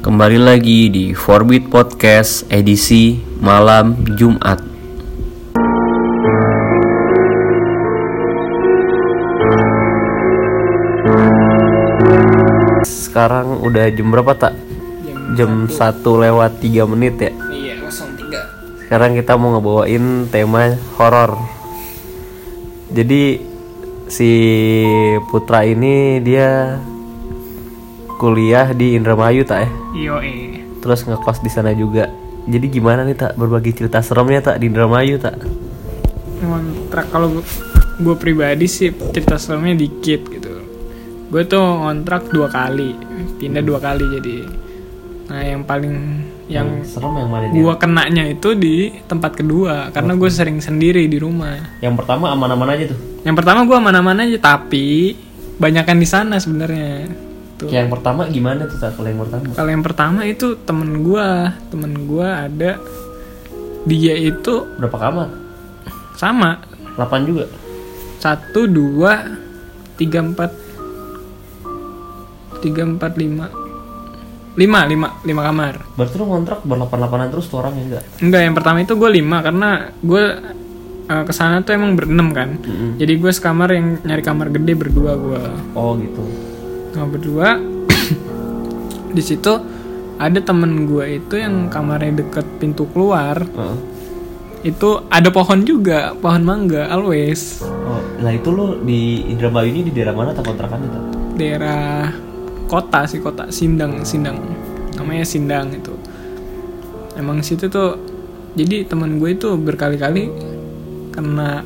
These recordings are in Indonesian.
Kembali lagi di Forbit Podcast edisi malam Jumat. Sekarang udah jam berapa tak? Jam 1 lewat 3 menit ya. Iya, 03. Sekarang kita mau ngebawain tema horor. Jadi si Putra ini dia kuliah di Indramayu tak ya? Iyo eh. Terus ngekos di sana juga. Jadi gimana nih tak berbagi cerita seremnya tak di Indramayu tak? Ngontrak kalau gue pribadi sih cerita seremnya dikit gitu. Gue tuh ngontrak dua kali, pindah dua kali jadi. Nah yang paling yang serem yang mana gue kenanya itu di tempat kedua karena gue sering sendiri di rumah. Yang pertama aman-aman aja tuh. Yang pertama gue mana-mana aja tapi banyakan di sana sebenarnya. Tuh. Yang pertama gimana tuh? Kalau yang pertama? Kalau yang pertama itu temen gue, temen gue ada dia itu Berapa kamar? sama 8 juga. satu dua tiga empat tiga empat lima lima lima lima kamar Berarti lu ngontrak berlapan-lapanan terus tuh orang ya enggak? enggak yang pertama itu gue lima karena gue uh, ke sana tuh emang berenam kan Mm-mm. jadi gue sekamar yang nyari kamar gede berdua gue Oh gitu. Kamar berdua. Di situ ada temen gue itu yang kamarnya deket pintu keluar. Heeh. itu ada pohon juga pohon mangga always. Oh, nah itu lu di Indramayu ini di daerah mana tak kontrakan itu? daerah kota sih kota Sindang Sindang. Namanya Sindang itu. Emang situ tuh jadi teman gue itu berkali-kali kena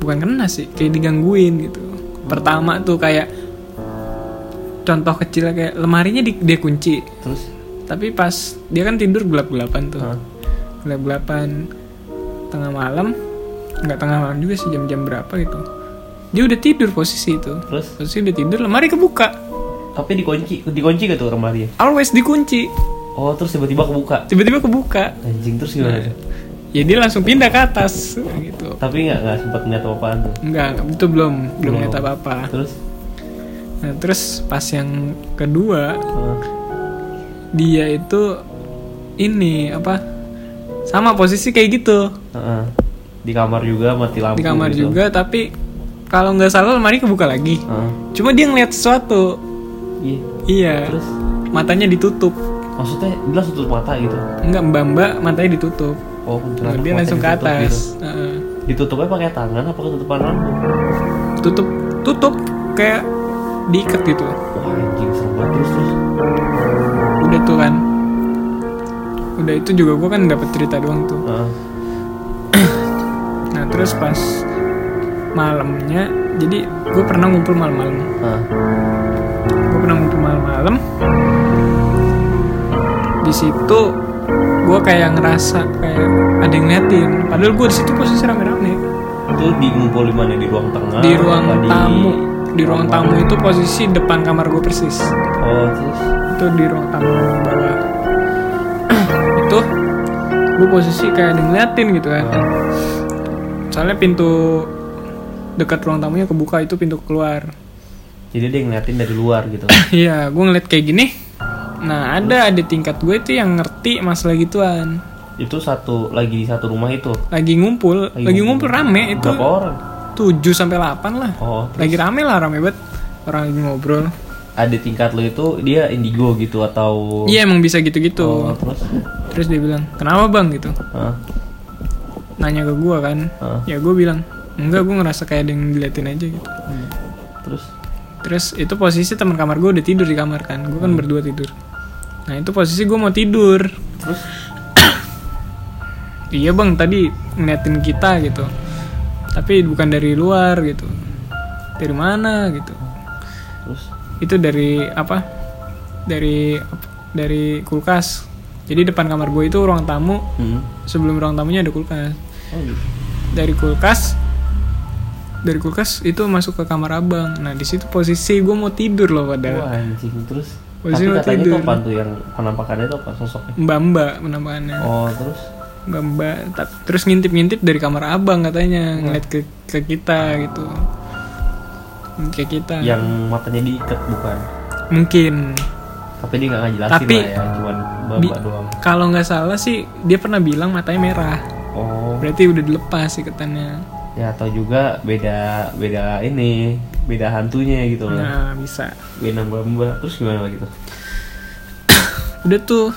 bukan kena sih kayak digangguin gitu. Pertama tuh kayak contoh kecilnya kayak lemarinya di, dia kunci. Terus? tapi pas dia kan tidur gelap-gelapan tuh. Heeh. gelap-gelapan tengah malam nggak tengah malam juga sih jam-jam berapa gitu. Dia udah tidur posisi itu. Terus? posisi udah tidur lemari kebuka. Tapi dikunci, dikunci gak tuh lemari? Always dikunci. Oh terus tiba-tiba kebuka? Tiba-tiba kebuka. Anjing terus gimana? Tuh? ya dia langsung pindah ke atas gitu. Tapi nggak nggak sempat ngeliat apa-apaan tuh? Enggak itu belum belum lihat apa apa Terus? Nah terus pas yang kedua Heeh. dia itu ini apa sama posisi kayak gitu Heeh. Di kamar juga mati lampu di kamar gitu. juga tapi kalau nggak salah lemari kebuka lagi Heeh. cuma dia ngeliat sesuatu Iya iya Terus? matanya ditutup Maksudnya dia langsung tutup mata gitu enggak mbak mbak matanya ditutup Oh Nah, dia langsung ke atas gitu. Heeh. Ditutupnya pakai tangan apa ketutupan rambut? tutup tutup kayak diikat gitu. Anjing terus udah tuh kan. Udah itu juga gue kan dapet cerita doang tuh. Nah terus pas malamnya jadi gue pernah ngumpul malam-malam. Gue pernah ngumpul malam-malam. Di situ gue kayak ngerasa kayak ada yang ngeliatin. Padahal gue di situ posisi rame-rame. Itu di ngumpul di mana? Di ruang tengah? di ruang tamu di ruang tamu itu posisi depan kamar gue persis. Oh terus? itu di ruang tamu bawah. Itu gue posisi kayak ngeliatin gitu kan. Heeh. soalnya pintu dekat ruang tamunya kebuka itu pintu keluar. Jadi dia ngeliatin dari luar gitu? Iya gue ngeliat kayak gini. Nah ada ada tingkat gue itu yang ngerti masalah gituan Itu satu lagi di satu rumah itu? Lagi ngumpul lagi, ngumpul rame itu. Berapa orang? 7 sampai 8 lah. Oh lagi rame lah rame banget. Orang lagi ngobrol. Ada tingkat lo itu dia indigo gitu atau? Iya emang bisa gitu-gitu. Oh, terus? Terus dia bilang kenapa bang? gitu. Hah? nanya ke gue kan. Hah? ya gue bilang enggak gue ngerasa kayak ada yang diliatin aja gitu. Terus? Terus itu posisi teman kamar gue udah tidur di kamar kan. Gue kan berdua tidur. Nah itu posisi gue mau tidur. Terus? Iya bang tadi ngeliatin kita gitu tapi bukan dari luar gitu. Dari mana gitu. Terus? Itu dari apa? Dari dari kulkas. Jadi depan kamar gue itu ruang tamu. Hmm. sebelum ruang tamunya ada kulkas. Oh gitu dari kulkas dari kulkas itu masuk ke kamar abang. Nah di situ posisi gue mau tidur loh padahal wah anjing. Terus Posisi tapi katanya tidur. tuh apa tuh? Yang penampakannya itu apa? Sosoknya? Mbak mbak penampakannya. Oh terus mbak mbak Ta- terus ngintip ngintip dari kamar abang katanya ngeliat ke ke kita gitu. Ke kita. Yang matanya diikat bukan? Mungkin. Tapi dia nggak ngejelasin Tapi- lah ya, cuman babak doang. kalau nggak salah sih dia pernah bilang matanya merah. Oh, berarti udah dilepas ikatannya ya atau juga beda beda ini, beda hantunya gitu loh. nah bisa. Beda mbak terus gimana lagi tuh? udah tuh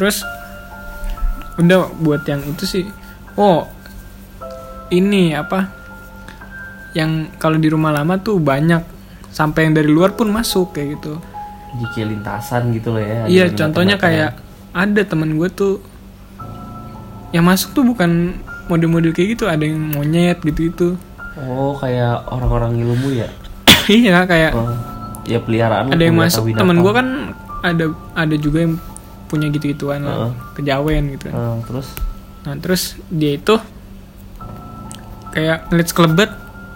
terus udah buat yang itu sih. Oh ini apa? Yang kalau di rumah lama tuh banyak. Sampai yang dari luar pun masuk kayak gitu. Jadi kayak lintasan gitu loh ya. iya contohnya kayak ada temen gue tuh yang masuk tuh bukan model-model kayak gitu ada yang monyet gitu gitu Oh, kayak orang-orang ilmu ya. iya kayak Oh, ya peliharaan ada yang masuk temen gue kan ada ada juga yang punya gitu gituan lah. Heeh. kejawen gitu. Ah, terus? Nah terus dia itu kayak ngeliat sekelebat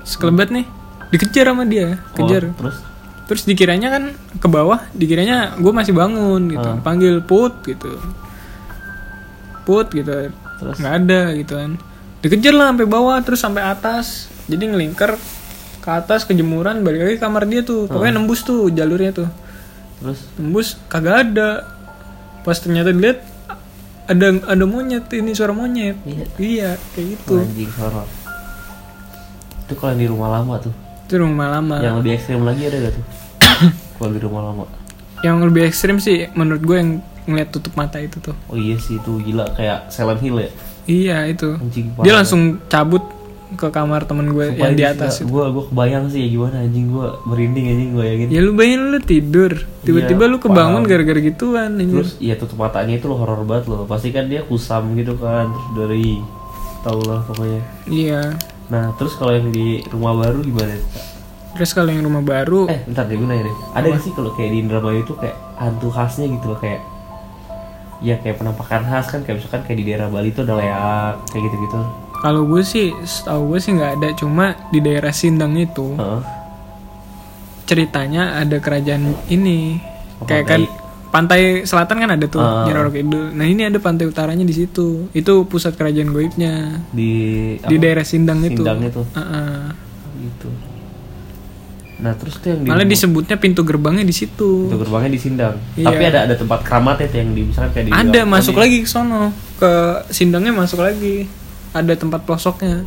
sekelebat nih dikejar sama dia kejar. Oh, terus? Terus dikiranya kan ke bawah dikiranya gue masih bangun gitu. Ah. panggil put gitu. Put gitu. Terus? nggak ada gitu kan. Dikejar lah sampai bawah terus sampai atas. Jadi ngelingkar ke atas kejemuran balik lagi ke kamar dia tuh. Pokoknya nembus tuh jalurnya tuh. Terus? Nembus kagak ada pas ternyata dilihat ada ada monyet ini suara monyet Iya. iya kayak gitu anjing horor. Itu kalau di rumah lama tuh. itu rumah lama Yang lebih ekstrim lagi ada gak tuh? kalau di rumah lama. yang lebih ekstrim sih menurut gue yang ngeliat tutup mata itu tuh Oh iya sih itu gila kayak Silent Hill ya. iya itu Anjing dia langsung cabut ke kamar temen gue yang di atas itu. Gue gue kebayang sih ya gimana anjing gue merinding anjing gue yakin. ya lu bayangin lu tidur tiba-tiba Iya, lu kebangun gara-gara gituan anjir. Terus ya tutup matanya itu lo horor banget loh. Pasti kan dia kusam gitu kan terus dari tau lah pokoknya. iya Nah terus kalau yang di rumah baru gimana? Kak? terus kalau yang rumah baru Eh bentar deh gue nanya deh. Ada gak sih kalau kayak di Indramayu itu kayak hantu khasnya gitu loh kayak ya kayak penampakan khas kan kayak misalkan kayak di daerah Bali tuh ada leak kayak gitu-gitu. Kalau gue sih setahu gue sih nggak ada cuma di daerah Sindang itu Heeh. ceritanya ada kerajaan ini Oh, kayak pantai. kan pantai selatan kan ada tuh Kidul nah ini ada pantai utaranya di situ itu pusat kerajaan goibnya di di daerah Sindang itu Sindang itu. Ah-ah. gitu. Nah terus tuh yang di malah disebutnya pintu gerbangnya di situ Pintu gerbangnya di Sindang. Iya. Tapi ada ada tempat keramatnya tuh yang di misalkan kayak di ada masuk lagi ke sono ke Sindangnya masuk lagi ada tempat pelosoknya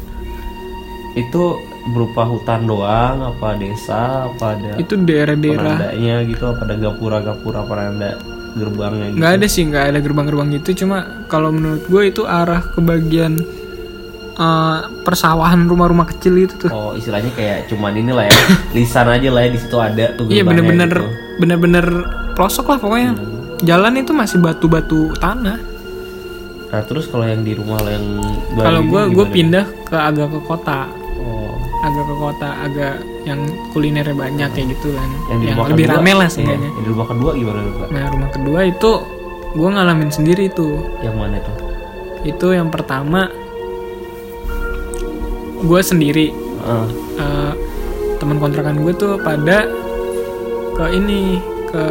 Itu berupa hutan doang apa desa apa ada itu daerah-daerah penandanya gitu apa ada gapura-gapura apa ada gerbangnya gitu. nggak ada sih nggak ada gerbang-gerbang gitu cuma kalau menurut gue itu arah ke bagian eh, persawahan rumah-rumah kecil itu tuh Oh istilahnya kayak cuman ini lah ya lisan aja lah ya di situ ada tuh iya bener-bener gitu. bener-bener pelosok lah pokoknya Hmm. jalan itu masih batu-batu tanah Nah terus kalau yang di rumah lo yang kalau gue gue pindah ke agak ke kota. Oh, agak ke kota agak yang kulinernya banyak kayak gitu kan. Yang yang lebih kedua, rame lah iya, seenggaknya yang di rumah kedua gimana tuh nah rumah kedua itu gue ngalamin sendiri tuh Yang mana tuh? itu yang pertama gue sendiri. Ah, eh, teman kontrakan gue tuh pada ke ini ke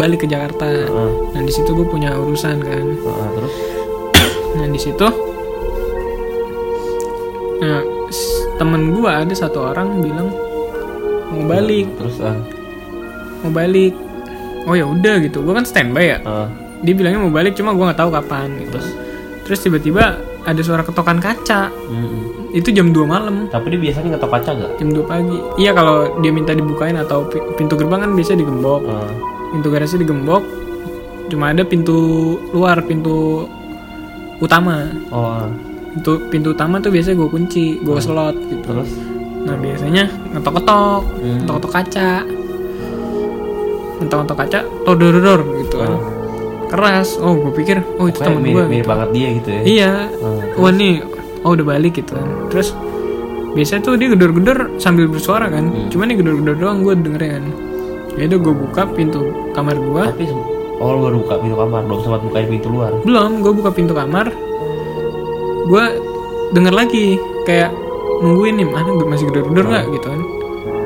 balik ke Jakarta. Ah, nah di situ gue punya urusan kan. Ah, terus nah di situ nah temen gue ada satu orang bilang mau balik. terus ah, mau balik. Oh ya udah gitu. Gue kan standby ya. Ah, dia bilangnya mau balik cuma gue nggak tahu kapan gitu. Terus? Tiba-tiba ada suara ketokan kaca. Mm-mm. itu jam 2 malam. Tapi dia biasanya ngetok kaca gak? jam 2 pagi. Iya kalau dia minta dibukain atau pi- pintu gerbang kan biasa digembok. Ah, pintu garasi digembok. Cuma ada pintu luar pintu utama. Oh, ah. pintu utama tuh biasanya gue kunci gue slot gitu. Terus? Nah biasanya ngetok-ngetok Hmm. ngetok-ngetok kaca. Ngetok-ngetok kaca todor-dor gitu. Kan keras. Oh gue pikir oh itu mirip, gue mirip banget dia gitu ya? iya. Ah, wah nih oh udah balik gitu. Kan terus biasanya tuh dia gedor-gedor sambil bersuara kan. Hmm. cuma nih gedor-gedor doang gue dengerin. Ya udah gue buka pintu kamar gue Tapi oh lu baru buka pintu kamar, belum sempat bukain pintu luar. belum gue buka pintu kamar. Gue denger lagi kayak nungguin nih mana masih gedor-gedor nggak? Gitu kan.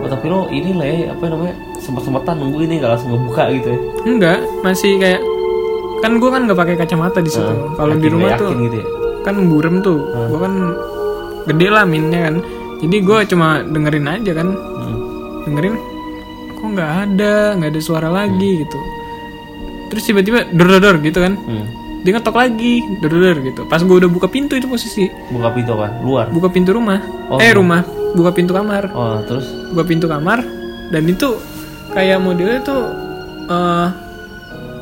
Oh tapi lo ini lah ya, apa namanya sempat-sempatan nunggu ini nggak langsung ngebuka gitu ya? enggak masih kayak kan gue kan nggak pakai kacamata di situ. Ah, kalau di rumah tuh gitu ya? kan burem tuh. Ah. gue kan gede lah minnya kan. Jadi gue cuma dengerin aja kan. Hmm. dengerin kok nggak ada nggak ada suara lagi? Gitu terus tiba-tiba dor dor dor gitu kan Hmm. dia ngetok lagi dor dor dor gitu pas gue udah buka pintu itu posisi Buka pintu kan, luar. buka pintu rumah Oh, eh iya. rumah buka pintu kamar Oh, terus buka pintu kamar dan itu kayak modelnya tuh eh,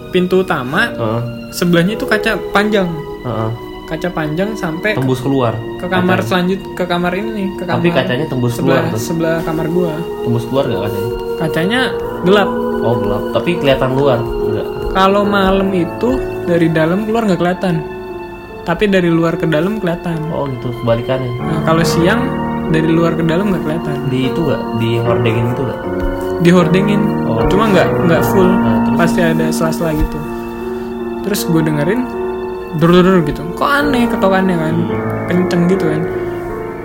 pintu utama Heeh. sebelahnya itu kaca panjang Heeh. kaca panjang sampai tembus keluar. ke kamar selanjut ke kamar ini nih ke kamar Tapi kacanya tembus sebelah keluar tuh. sebelah kamar gua Tembus keluar gak kacanya? kacanya gelap Oh, gelap. Tapi kelihatan luar. Kalau malam itu dari dalam keluar nggak kelihatan tapi dari luar ke dalam kelihatan Oh, gitu. Kebalikannya. nah, kalau siang dari luar ke dalam nggak kelihatan Di itu gak? Di hordengin itu gak? dihordengin Oh. cuma nggak nggak full Nah, terus? pasti ada sela-sela gitu terus gue dengerin dur dur gitu kok aneh ketokannya kan kenceng gitu kan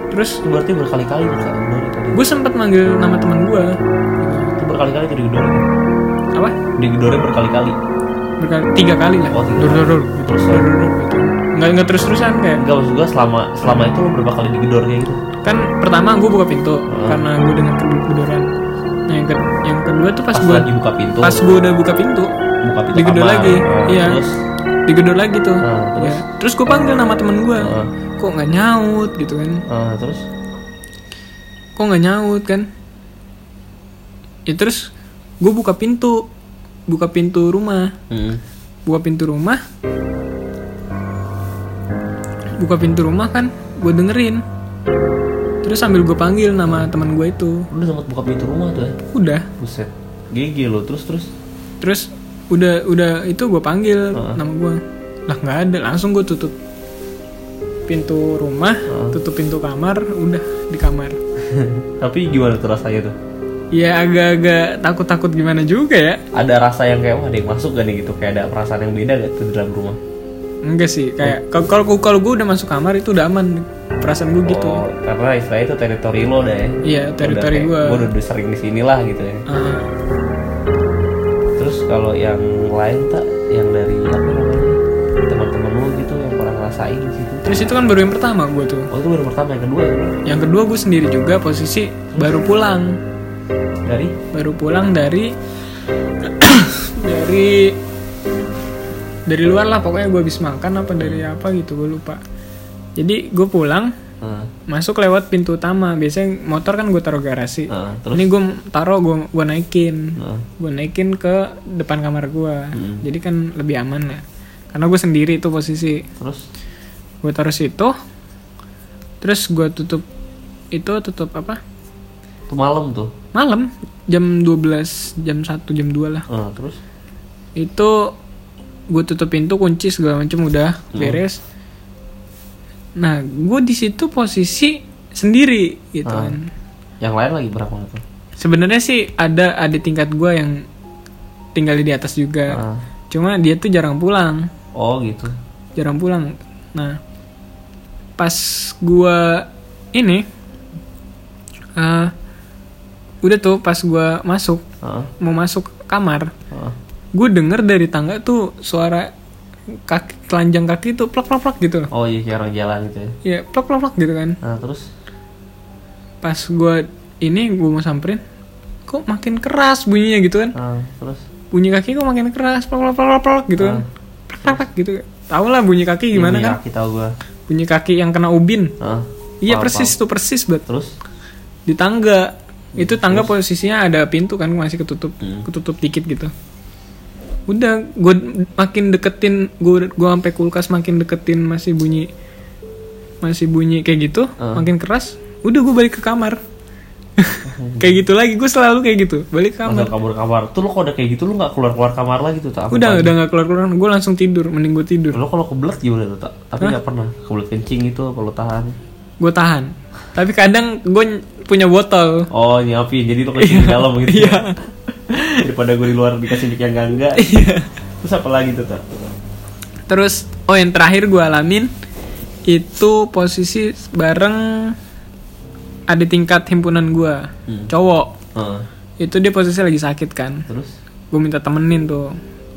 terus berarti berkali-kali tadi. gue sempet manggil nama teman gue Itu berkali-kali tuh digedor. apa Digedornya berkali-kali. Berkali tiga kali lah. Oh, tiga dur dur dur gitu. Terus? dur dur dur gitu. Nggak nggak terus terusan kayak Enggak maksud gua selama selama itu lo berapa kali digedor kayak gitu? kan pertama gue buka pintu Hmm. karena gue dengar kedoran nah, yang, ke- yang kedua tuh pas Pas gue lagi buka pintu, pas gue udah buka pintu buka pintu digedor kamar. lagi. Oh, iya. Terus? Digedor lagi tuh. Ah, terus? Ya. terus gue panggil nama temen gue Ah. kok nggak nyaut gitu kan? Ah, terus? Kok nggak nyaut kan? Ya terus gue buka pintu buka pintu rumah Hmm. buka pintu rumah buka pintu rumah kan gue dengerin terus sambil gue panggil nama teman gue itu udah sempet buka pintu rumah tuh ya? udah Buset. GG lo terus terus. terus udah udah itu gue panggil Heeh. nama gue lah nggak ada langsung gue tutup pintu rumah Heeh. tutup pintu kamar udah di kamar Tapi gimana tuh rasanya tuh? Ya agak-agak takut-takut gimana juga ya Ada rasa yang kayak wah ada yang masuk gak nih gitu? Kayak ada perasaan yang beda gak tuh di dalam rumah? enggak sih kayak kalau kalau kalau gue udah masuk kamar itu udah aman perasaan gue gitu Oh, karena istilahnya itu teritori lo dah ya. iya teritori gue Gue udah, udah sering di sini lah gitu ya. Ah, Terus kalau yang lain tak, yang dari apa namanya teman-teman lu gitu yang pernah ngerasain di situ. terus itu kan baru yang pertama gue tuh Oh itu baru pertama, yang kedua ya? yang kedua gue sendiri juga posisi baru pulang Dari? baru pulang dari dari dari luar lah pokoknya gue habis makan apa dari apa gitu gue lupa. Jadi gue pulang Ah, masuk lewat pintu utama. Biasanya motor kan gue taruh garasi. Ah, terus? ini gue taruh gue gue naikin. Ah, gue naikin ke depan kamar gue Hmm. jadi kan lebih aman lah karena gue sendiri tuh posisi. Terus? gue taruh situ. Terus gue tutup itu tutup apa Itu malam tuh. malam jam 12 jam 1 jam 2 lah Ah, terus? itu gue tutup pintu kunci segala macam udah Hmm. beres nah gue di situ posisi sendiri gitu Ah. kan Yang lain lagi berapa tuh? sebenarnya sih ada ada tingkat gue yang tinggal di atas juga Ah. cuma dia tuh jarang pulang Oh gitu. jarang pulang nah pas gua ini eh udah tuh pas gua masuk Ah, mau masuk kamar ah. gue denger dari tangga tuh suara kaki telanjang kaki tuh plak plak plak gitu Oh iya kayak orang jalan gitu ya. ya plak plak plak gitu kan Nah terus? pas gua ini gue mau samperin kok makin keras bunyinya gitu kan Ah, terus? bunyi kaki kok makin keras plak plak plak plak, plak gitu kan plak plak plak gitu tau lah bunyi kaki gimana Iya, kan Kaki tahu gua. bunyi kaki yang kena ubin Ah, iya paham, persis tuh persis banget Terus? di tangga itu tangga posisinya ada pintu kan masih ketutup Hmm. ketutup dikit gitu udah gue makin deketin gue gue sampai kulkas makin deketin masih bunyi masih bunyi kayak gitu Ah. makin keras udah gue balik ke kamar kayak gitu lagi gue selalu kayak gitu balik ke kamar kabur kamar. Tuh lo kalau udah kayak gitu lo nggak keluar keluar kamar lagi tuh tak? udah udah nggak keluar keluar gue langsung tidur mending gue tidur Lo kalau kebelet gimana tuh tak? Tapi nggak pernah kebelet kencing itu kalau tahan. gue tahan tapi kadang gue punya botol Oh nyiapin jadi lo kencing di dalam gitu. iya Daripada gue di luar dikasih mic yang enggak enggak. Terus apa lagi tuh tak? Terus oh yang terakhir gue alamin itu posisi bareng ada tingkat himpunan gue Hmm. cowok Ah, itu dia posisi lagi sakit kan terus? gue minta temenin tuh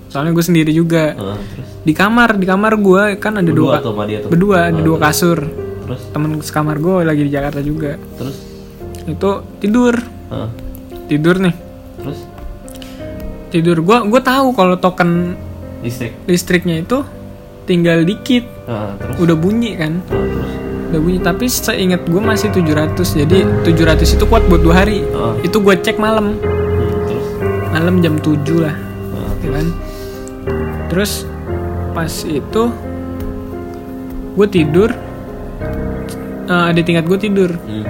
soalnya gue sendiri juga Ah, terus? di kamar di kamar gue kan ada Berdua dua tuh dia tuh. berdua ada dua kasur Terus? temen sekamar gue lagi di Jakarta juga. Terus? itu tidur. Ah, tidur nih. Terus? tidur. Gue gue tahu kalau token listrik. listriknya itu tinggal dikit. Nah, terus? Udah bunyi kan? Nah, terus? Udah bunyi. Tapi seingat gue masih 700 jadi 700 itu kuat buat dua hari. Ah. itu gue cek malam. Hmm, terus? Malam jam 7 lah. Nah, ya kan? Terus pas itu gue tidur eh, ada tingkat gue tidur. Hmm.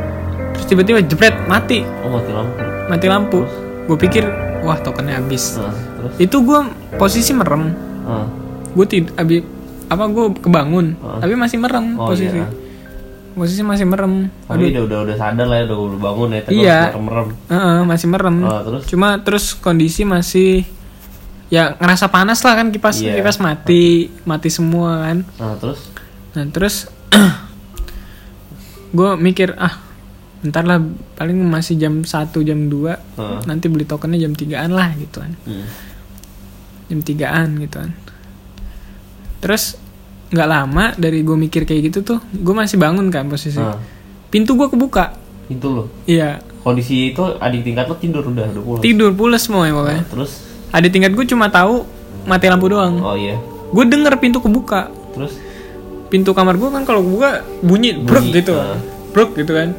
terus tiba-tiba jepret mati. Oh mati lampu. Mati lampu. Gue pikir wah tokennya habis. Nah, terus? Itu gue posisi merem. Nah, gue tid abis apa gue kebangun. Ah. tapi masih merem oh posisi. iya. Posisi masih merem. Tapi udah udah udah sadar lah ya udah udah bangun ya tapi Iya. masih merem Heeh, masih merem. Ah, terus? Cuma terus kondisi masih ya ngerasa panas lah kan kipas Iya. kipas mati mati semua kan. Nah terus? Nah terus gue mikir ah ntar lah paling masih jam 1 jam 2 Heeh. nanti beli tokennya jam 3an lah gitu kan. Hmm. jam 3an gitu kan. Terus nggak lama dari gue mikir kayak gitu tuh gue masih bangun kan posisi. Nah, pintu gue kebuka. Itu loh iya. Kondisi itu adik tingkat lo tidur udah udah pulang tidur pules semua ya pokoknya. Nah, terus? Ada tingkat gue cuma tahu mati lampu doang. Oh iya. Gue denger pintu kebuka. Terus pintu kamar gue kan kalau kebuka bunyi, Bunyi, bruk gitu. Ah. bruk gitu kan.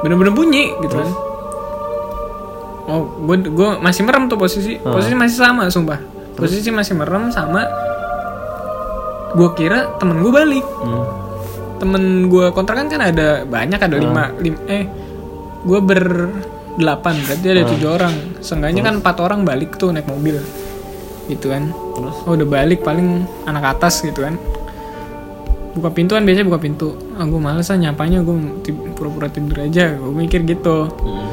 Bener-bener bunyi gitu kan. Oh gue gue masih merem tuh posisi. Ah. posisi masih sama sumpah. Posisi masih merem sama gue kira temen gue balik. Hmm. temen gue kontrakan kan ada banyak ada lima, lim- eh gue berdelapan berarti ada Ah. tujuh orang. Seenggaknya kan empat orang balik tuh naik mobil. Gitu kan. Terus? Oh udah balik paling anak atas gitu kan buka pintu kan biasanya buka pintu. Ah gue males ah nyapanya gue pura-pura tidur aja gue mikir gitu. Hmm.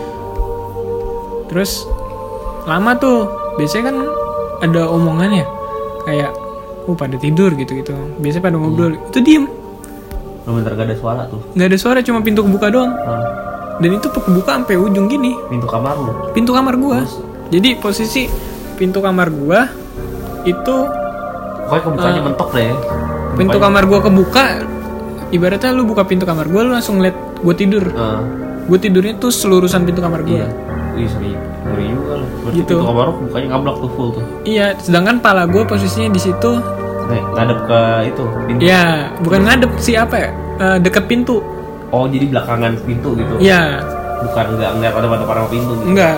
terus lama tuh biasanya kan ada omongannya kayak oh pada tidur gitu gitu biasanya pada ngobrol itu diem. Lo bentar gak ada suara tuh? Nggak ada suara cuma pintu kebuka doang. Nah, dan itu kebuka sampai ujung gini. Pintu kamar lo pintu kamar gua. Terus? jadi posisi pintu kamar gua itu pokoknya kebukanya Ah. mentok deh pintu kamar gua kebuka ibaratnya lu buka pintu kamar gua lu langsung liat gua tidur. Uh, gua tidurnya tuh selurusan pintu kamar gua. Iya. Wih, seri. Ngeri juga lo berarti Gitu. pintu kamar bukanya ngablak tuh full tuh. Iya sedangkan pala gua posisinya di situ. Nih, ngadep ke itu pintu. Ya bukan ngadep sih apa ya? Eh, deket pintu. Oh jadi belakangan pintu gitu? Iya. Bukan nggak nggak ada pada para pintu gitu. enggak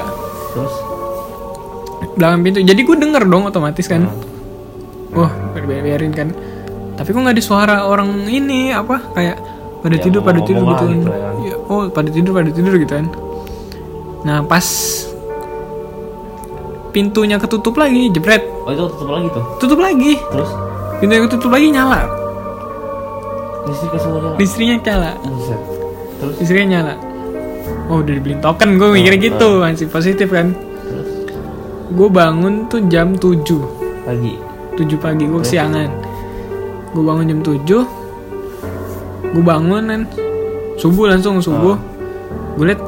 terus? Belakang pintu. Jadi gua denger dong otomatis kan. Hmm. wah biarin kan tapi kok nggak ada suara orang ini apa kayak pada Ya, tidur pada tidur gitu kan. gitu ya. Kan. Ya, oh pada tidur pada tidur gitu kan. Nah pas pintunya ketutup lagi jebret. Oh itu tutup lagi tuh? Tutup lagi. Terus? Pintunya ketutup lagi nyala. Listrik ke semuanya listriknya nyala. Buset. terus? Listriknya nyala. Oh udah dibeliin token gue mikirnya gitu. masih positif kan. Terus? Gue bangun tuh jam 7 lagi 7 pagi gue kesiangan gue bangun jam 7 gue bangun kan subuh langsung subuh. Gue liat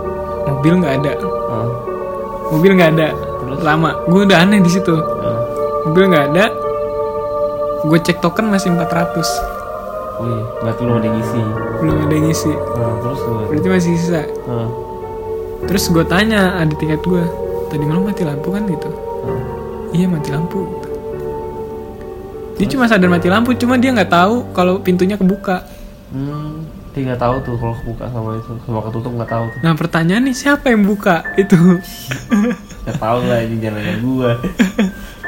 mobil nggak ada. Ah, mobil nggak ada. Terus? lama. Gue udah aneh di situ. Ah. mobil nggak ada. Gue cek token masih 400 Wih, berarti lu ada yang ngisi. belum ada yang ngisi. Nah, terus gue. berarti masih sisa. Nah, terus gue tanya ada tiket gue tadi malam mati lampu kan gitu? Nah. iya mati lampu. gitu. Dia cuma sadar mati lampu cuma dia nggak tahu kalau pintunya kebuka Hmm, dia nggak tahu tuh kalau kebuka sama itu, sama ketutup nggak tahu tuh. nah pertanyaan nih siapa yang buka itu Nggak tahu lah ini jalannya gua.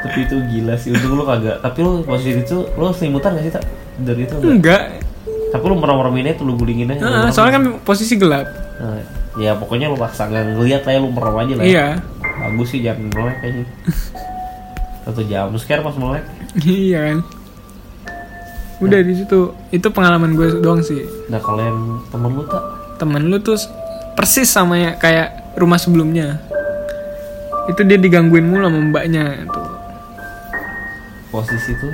Tapi itu gila sih, untung lu kagak. Tapi lu posisi itu, lu selimutan gak sih tak? Dari itu enggak? enggak Tapi lu merem-meremin tuh, lu gulingin aja. Heeh, soalnya kan posisi gelap Nah, ya pokoknya lu paksa nggak ngeliat lah ya, lu merem aja lah. ya. iya Bagus sih jangan melek aja. Satu jam, scare pas melek. iya kan udah di situ itu pengalaman gue doang sih Nah kalian temen lu tak? temen lu tuh persis sama ya kayak rumah sebelumnya itu dia digangguin mulu sama mbaknya tuh Posisi tuh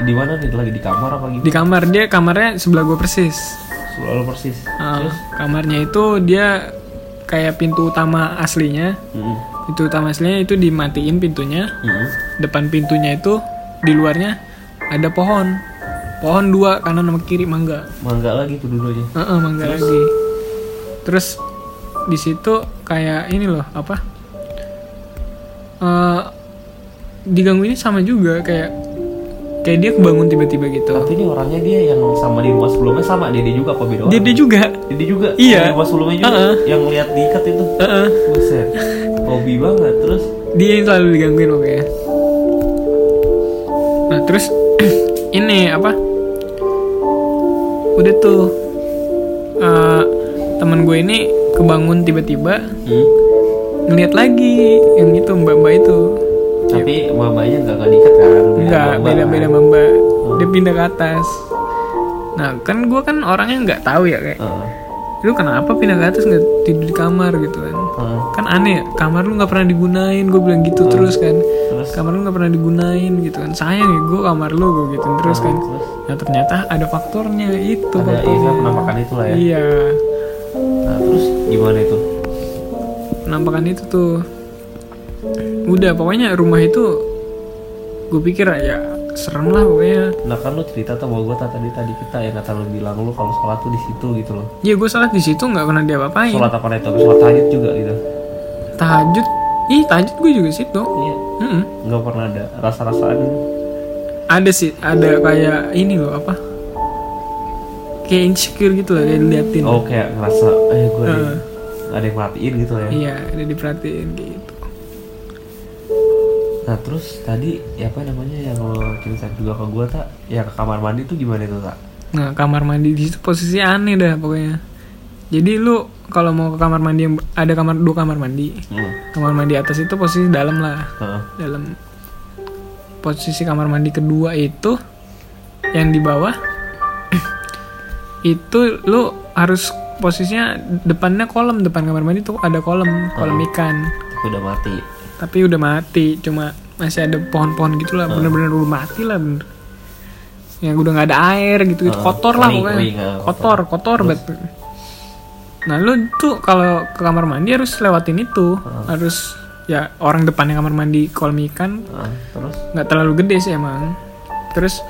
di mana nih? Lagi di kamar apa gitu? di kamar dia kamarnya sebelah gue persis Selalu persis. Ah, Terus? kamarnya itu dia kayak pintu utama aslinya Mm-mm. Pintu utama. Aslinya itu dimatiin pintunya. Mm-mm. depan pintunya itu di luarnya ada pohon. Pohon dua kanan sama kiri mangga. Mangga lagi tuh dulu aja. Heeh, mangga lagi. Terus di situ kayak ini loh apa? Eh diganggu ini sama juga kayak kayak dia kebangun tiba-tiba gitu. Tapi ini orangnya dia yang sama di rumah sebelumnya sama Dede juga apa beda dia, orang? dia juga. Dede juga? Iya. Di rumah sebelumnya juga Uh-uh. Yang lihat diikat itu? Heeh. Buset. Hobi banget Terus? Dia yang selalu digangguin pokoknya nah terus ini apa? Udah tuh eh, temen gue ini kebangun tiba-tiba hmm, ngeliat lagi yang itu mbak-mbak itu Tapi mamanya nggak nggak diikat kan? Beda mbak beda-beda kan? sama mbak dia pindah ke atas. Nah kan gue kan orangnya nggak tahu ya kayak Heeh. lu kenapa pindah ke atas nggak tidur di kamar? gitu kan. Heeh. kan aneh ya kamar lu nggak pernah digunain gue bilang gitu terus kan. Terus? Kamar lu nggak pernah digunain gitu kan. Sayang ya gue kamar lu gue gitu terus kan. Terus? Ya ternyata ada faktornya itu ada faktornya. iya penampakan itu lah ya. Iya. Nah terus gimana itu? penampakan itu tuh udah pokoknya rumah itu gue pikir ya serem lah pokoknya Nah kan lu cerita tuh sama gue tadi tadi kita yang kata lu bilang lu kalau sholat tuh di situ gitu loh. ya gue salat di situ nggak pernah diapa-apain Sholat apa itu? Sholat tahajud juga gitu. tahajud ih tahajud gue juga situ Iya. Mm-mm. Nggak pernah ada rasa-rasaan. ada sih ada kayak ini loh apa kayak insecure gitu lah kayak diliatin Oh kayak ngerasa eh gue ada, Heeh. ada yang merhatiin gitu ya. iya ada diperhatiin gitu Nah terus tadi ya apa namanya yang lo cerita juga ke gue tak? Ya ke kamar mandi tuh gimana itu tak? nah kamar mandi di situ posisi aneh dah pokoknya jadi lu kalau mau ke kamar mandi yang ada kamar dua kamar mandi Hmm. kamar mandi atas itu posisi dalam lah Heeh. dalam posisi kamar mandi kedua itu yang di bawah itu lu harus posisinya depannya kolam depan kamar mandi tuh ada kolam kolam ikan Tapi udah mati. Tapi udah mati cuma masih ada pohon-pohon gitulah bener-bener udah mati lah bener. Yang udah nggak ada air gitu gitu Oh, kotor lah pokoknya. kering, ah, kotor. Kotor banget nah lu tuh kalau ke kamar mandi harus lewatin itu. Harus ya orang depannya kamar mandi kolam ikan. Nah, terus? Nggak terlalu gede sih emang. Terus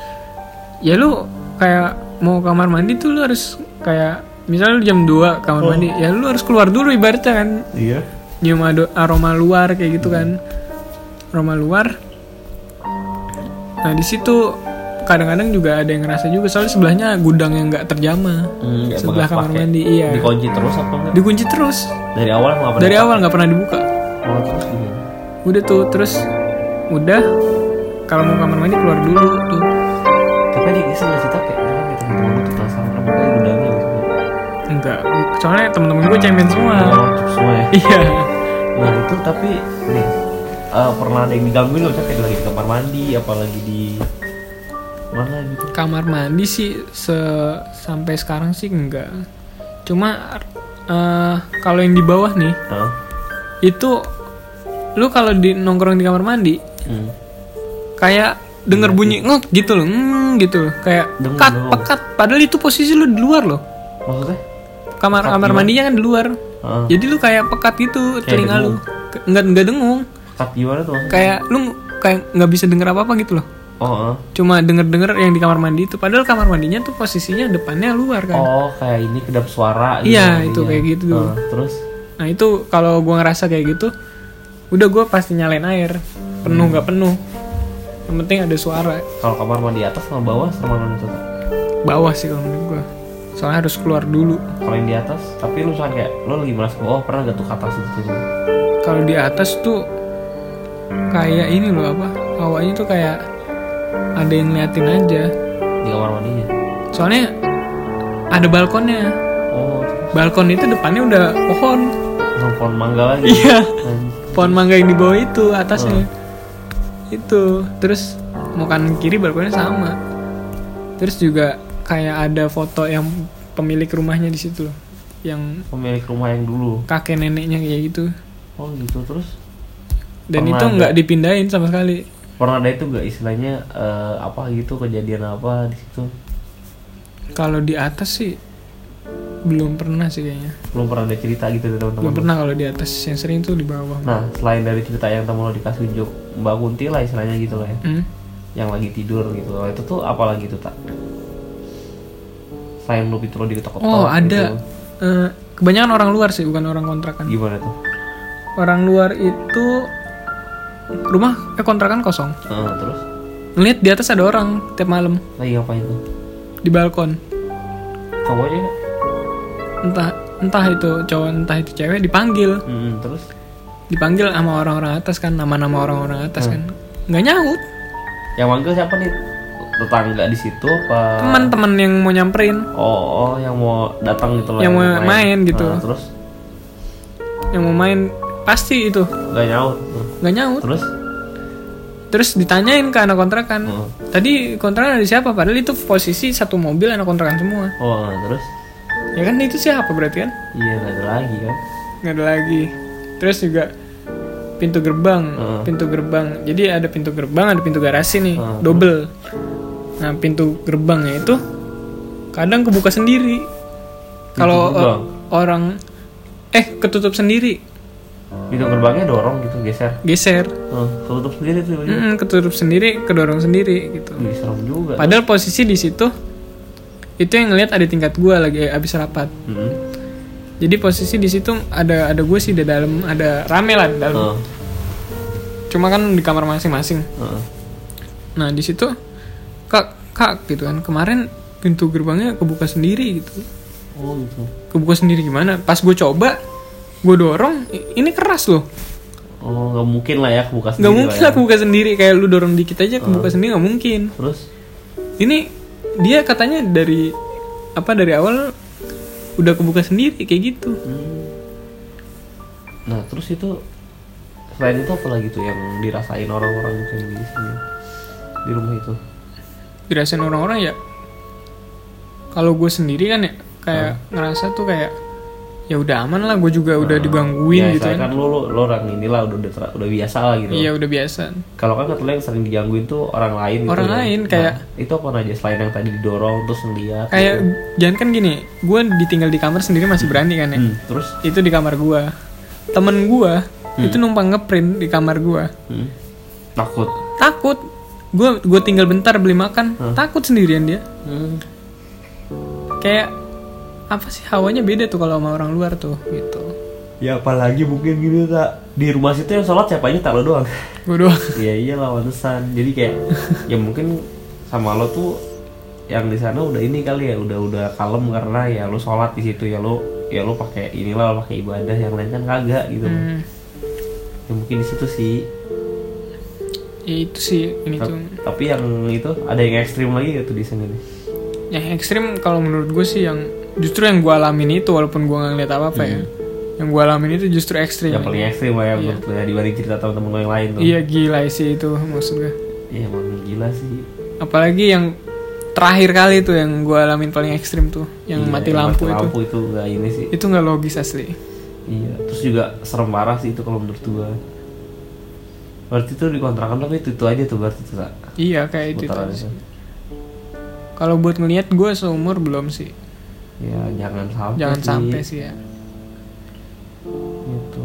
ya lu kayak mau kamar mandi tuh lu harus kayak misalnya lu jam 2 kamar mandi ya lu harus keluar dulu ibaratnya kan. Iya. Nyium aroma luar kayak gitu kan. Aroma luar. Nah di situ kadang-kadang juga ada yang ngerasa juga soalnya sebelahnya gudang yang nggak terjamah Hmm, sebelah kamar mandi iya. Dikunci terus apa enggak? dikunci terus. Dari awal nggak pernah. dari awal nggak pernah dibuka. Oh terus gimana? udah tuh terus udah. Kalau mau kamar mandi keluar dulu tuh. Tapi kisah nggak sih tak kayak lu tuh penasaran apa kayak gudangnya. gitu. Enggak soalnya temen-temen gue cemen semua Oh, semua ya. iya Nah itu tapi nih eh, pernah ada yang digangguin loh kayak lagi di kamar mandi apalagi di mana gitu. kamar mandi sih se sampai sekarang sih enggak cuma eh, kalau yang di bawah nih Hah? itu lu kalau di nongkrong di kamar mandi Hmm. kayak denger bunyi ngek gitu loh mm, gitu loh kayak Denger, pekat denger. pekat padahal itu posisi lu di luar loh Maksudnya? Kamar Pekat kamar gimana? mandinya kan di luar Heeh. jadi lu kayak pekat gitu telinga lu dengung. Ke- nggak nggak dengung Cut gimana tuh kayak lu kayak nggak bisa denger apa apa gitu loh Oh, heeh. cuma denger denger yang di kamar mandi itu padahal kamar mandinya tuh posisinya depannya luar kan oh kayak ini kedap suara Iya, mandinya. itu kayak gitu. Heeh, terus Nah itu kalau gua ngerasa kayak gitu, udah gua pasti nyalain air, penuh nggak penuh. Yang penting ada suara. kalau kamar mandi atas sama bawah sama mana tuh? Bawah sih kalau menurut gua. Soalnya harus keluar dulu. Kalau yang di atas, tapi lu misalnya kayak lu lagi merasa oh pernah gak tuh ke atas itu gitu. Kalau di atas tuh kayak ini loh apa? Awalnya tuh kayak ada yang ngeliatin aja. di kamar mandinya. Soalnya ada balkonnya. Oh, terus Balkon itu depannya udah pohon. pohon mangga lagi. Iya. Pohon mangga yang di bawah itu atasnya. Itu. Terus mau kanan kiri balkonnya sama. Terus juga kayak ada foto yang pemilik rumahnya di situ loh. Yang Pemilik rumah yang dulu. kakek neneknya kayak gitu. Oh gitu terus Dan Pernah itu nggak dipindahin sama sekali. pernah ada itu gak istilahnya eh, apa gitu kejadian apa di situ? Kalau di atas sih belum pernah sih kayaknya. Belum pernah ada cerita gitu dari Belum teman-teman. pernah kalau di atas. Yang sering tuh di bawah. Nah selain dari cerita yang temen lo dikasih unjuk Mbak Kunti lah istilahnya gitu lah ya, Hmm? yang lagi tidur gitu. Kalau itu tuh apa lagi tuh tak? Selain lu itu lo diketok-ketok. Oh ada. gitu. Eh, kebanyakan orang luar sih bukan orang kontrakan. Gimana tuh? orang luar itu rumah eh kontrakan kosong Heeh, terus ngeliat di atas ada orang tiap malam lagi ngapain tuh di balkon cowoknya entah entah itu cowok entah itu cewek dipanggil Hmm, terus dipanggil sama orang-orang atas kan nama-nama orang-orang atas Hmm. kan nggak nyaut yang manggil siapa nih tetangga di situ apa? Teman-teman yang mau nyamperin. Oh, oh yang mau datang gitu loh Yang mau main. gitu. Nah, terus? Yang mau main pasti itu. Nggak nyaut. Nggak nyaut. Terus? Terus ditanyain ke anak kontrakan. Oh. tadi kontrakan ada siapa? Padahal itu posisi satu mobil anak kontrakan semua. Oh nah, terus? Ya kan itu siapa berarti kan? Iya nggak ada lagi kan? Nggak ada lagi. Terus juga pintu gerbang Heeh. pintu gerbang. Jadi ada pintu gerbang ada pintu garasi nih Heeh. double nah pintu gerbangnya itu kadang kebuka sendiri. Kalau o- orang eh ketutup sendiri. Pintu gerbangnya dorong gitu geser? Geser. Oh, ketutup sendiri tuh hmm. Mm, ketutup sendiri kedorong sendiri gitu. Serem juga. Padahal posisi di situ itu yang ngelihat ada tingkat gua lagi abis rapat. Hmm. jadi posisi di situ ada ada gue sih di dalam ada rame lah di dalam. Oh, cuma kan di kamar masing-masing. Oh. nah di situ kak kak gitu kan. Kemarin pintu gerbangnya kebuka sendiri gitu. Oh gitu. Kebuka sendiri gimana? Pas gue coba gue dorong ini keras loh. Oh nggak mungkin lah ya kebuka sendiri nggak mungkin lah ya. kebuka sendiri. Kayak lu dorong dikit aja kebuka sendiri nggak mungkin. Terus? Ini dia katanya dari apa dari awal udah kebuka sendiri kayak gitu. Hmm. nah terus itu selain itu apa lagi tuh yang dirasain orang-orang yang di sini di rumah itu dirasain orang-orang ya kalau gue sendiri kan ya kayak ngerasa tuh kayak ya udah aman lah gue juga udah digangguin ya, gitu kan. kan lu, lu, lu orang inilah udah udah, udah biasa lah gitu. Iya udah biasa. Kalau kan katanya yang sering digangguin tuh orang lain gitu Orang ya. lain, Nah, kayak- itu apa aja selain yang tadi didorong terus ngeliat kayak gitu. jangan kan gini gue ditinggal di kamar sendiri masih berani kan ya? Hmm, terus? Itu di kamar gue. Temen gue itu numpang ngeprint di kamar gue. Hmm, takut? Takut gue gue tinggal bentar beli makan takut sendirian dia hmm. kayak apa sih hawanya beda tuh kalau sama orang luar tuh gitu ya apalagi mungkin gitu tak di rumah situ yang sholat siapa aja tak lo doang gue doang Iya iyalah pantesan. Jadi kayak ya mungkin sama lo tuh yang di sana udah ini kali ya udah udah kalem karena ya lo sholat di situ ya lo ya lo pakai inilah lo pakai ibadah yang lain kan kagak gitu. Hmm, Ya mungkin di situ sih. Ya itu sih ini Ta- tuh Tapi yang itu ada yang ekstrim lagi gitu di sini nih. yang ekstrim kalau menurut gue sih yang justru yang gue alamin itu walaupun gue nggak ngeliat apa apa ya yang gue alamin itu justru ekstrim Yang paling ekstrim lah ya menurut lo ya dibanding cerita teman-teman yang lain tuh. iya gila sih itu maksud gue Iya emang gila sih. apalagi yang terakhir kali tuh yang gue alamin paling ekstrim tuh yang Iya, mati yang lampu mati itu lampu itu nggak ini sih. itu nggak logis asli Iya, terus juga serem parah sih itu kalau menurut gua. Berarti itu dikontrakan tapi itu, itu aja tuh berarti tuh tak iya kayak itu, itu. kalau buat ngelihat gue seumur belum sih Ya jangan sampai. jangan sih. sampai sih ya Gitu.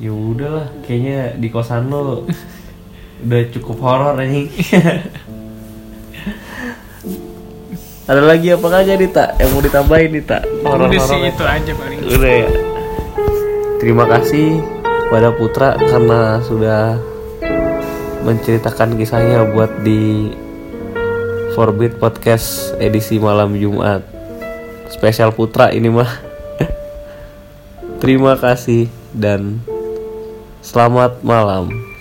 Ya udahlah, kayaknya di kosan lo udah cukup horor ini. Ada lagi apa aja nih tak yang mau ditambahin nih tak? udah sih Horor-horor. itu aja paling Udah ya. Terima kasih kepada Putra karena sudah menceritakan kisahnya buat di Forbid Podcast edisi malam Jumat. Spesial Putra ini mah. Terima kasih dan selamat malam.